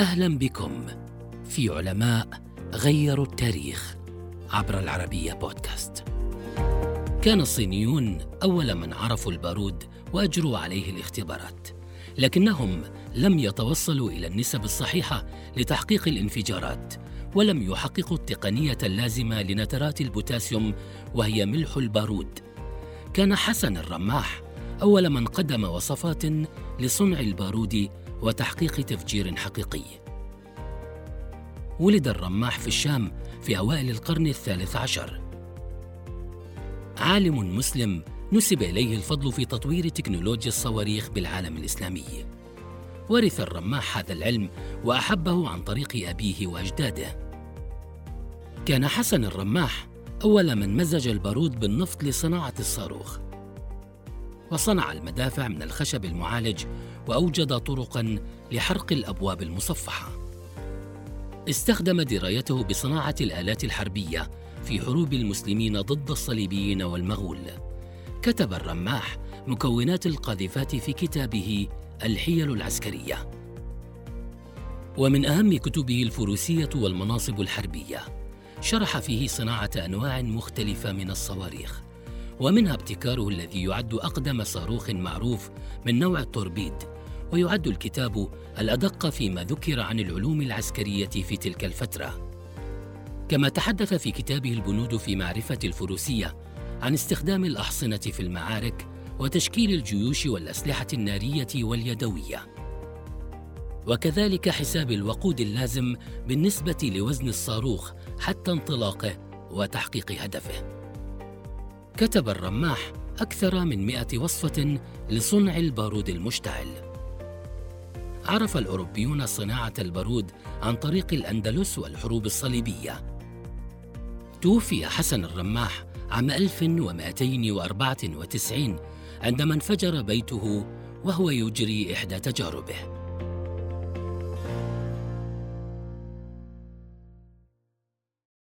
أهلا بكم في علماء غيروا التاريخ عبر العربية بودكاست. كان الصينيون أول من عرفوا البارود وأجروا عليه الاختبارات، لكنهم لم يتوصلوا إلى النسب الصحيحة لتحقيق الانفجارات، ولم يحققوا التقنية اللازمة لنترات البوتاسيوم وهي ملح البارود. كان حسن الرماح أول من قدم وصفات لصنع البارود وتحقيق تفجير حقيقي. ولد الرماح في الشام في أوائل القرن الثالث عشر. عالم مسلم نسب إليه الفضل في تطوير تكنولوجيا الصواريخ بالعالم الإسلامي. ورث الرماح هذا العلم وأحبه عن طريق أبيه وأجداده. كان حسن الرماح أول من مزج البارود بالنفط لصناعة الصاروخ. وصنع المدافع من الخشب المعالج وأوجد طرقا لحرق الأبواب المصفحة. استخدم درايته بصناعة الآلات الحربية في حروب المسلمين ضد الصليبيين والمغول. كتب الرماح مكونات القاذفات في كتابه الحيل العسكرية. ومن أهم كتبه الفروسية والمناصب الحربية. شرح فيه صناعة أنواع مختلفة من الصواريخ. ومنها ابتكاره الذي يعد أقدم صاروخ معروف من نوع التوربيد ويعد الكتاب الأدق فيما ذكر عن العلوم العسكرية في تلك الفترة. كما تحدث في كتابه البنود في معرفة الفروسية عن استخدام الأحصنة في المعارك وتشكيل الجيوش والأسلحة النارية واليدوية. وكذلك حساب الوقود اللازم بالنسبة لوزن الصاروخ حتى انطلاقه وتحقيق هدفه. كتب الرماح أكثر من مئة وصفة لصنع البارود المشتعل. عرف الأوروبيون صناعة البارود عن طريق الأندلس والحروب الصليبية. توفي حسن الرماح عام 1294 عندما انفجر بيته وهو يجري إحدى تجاربه.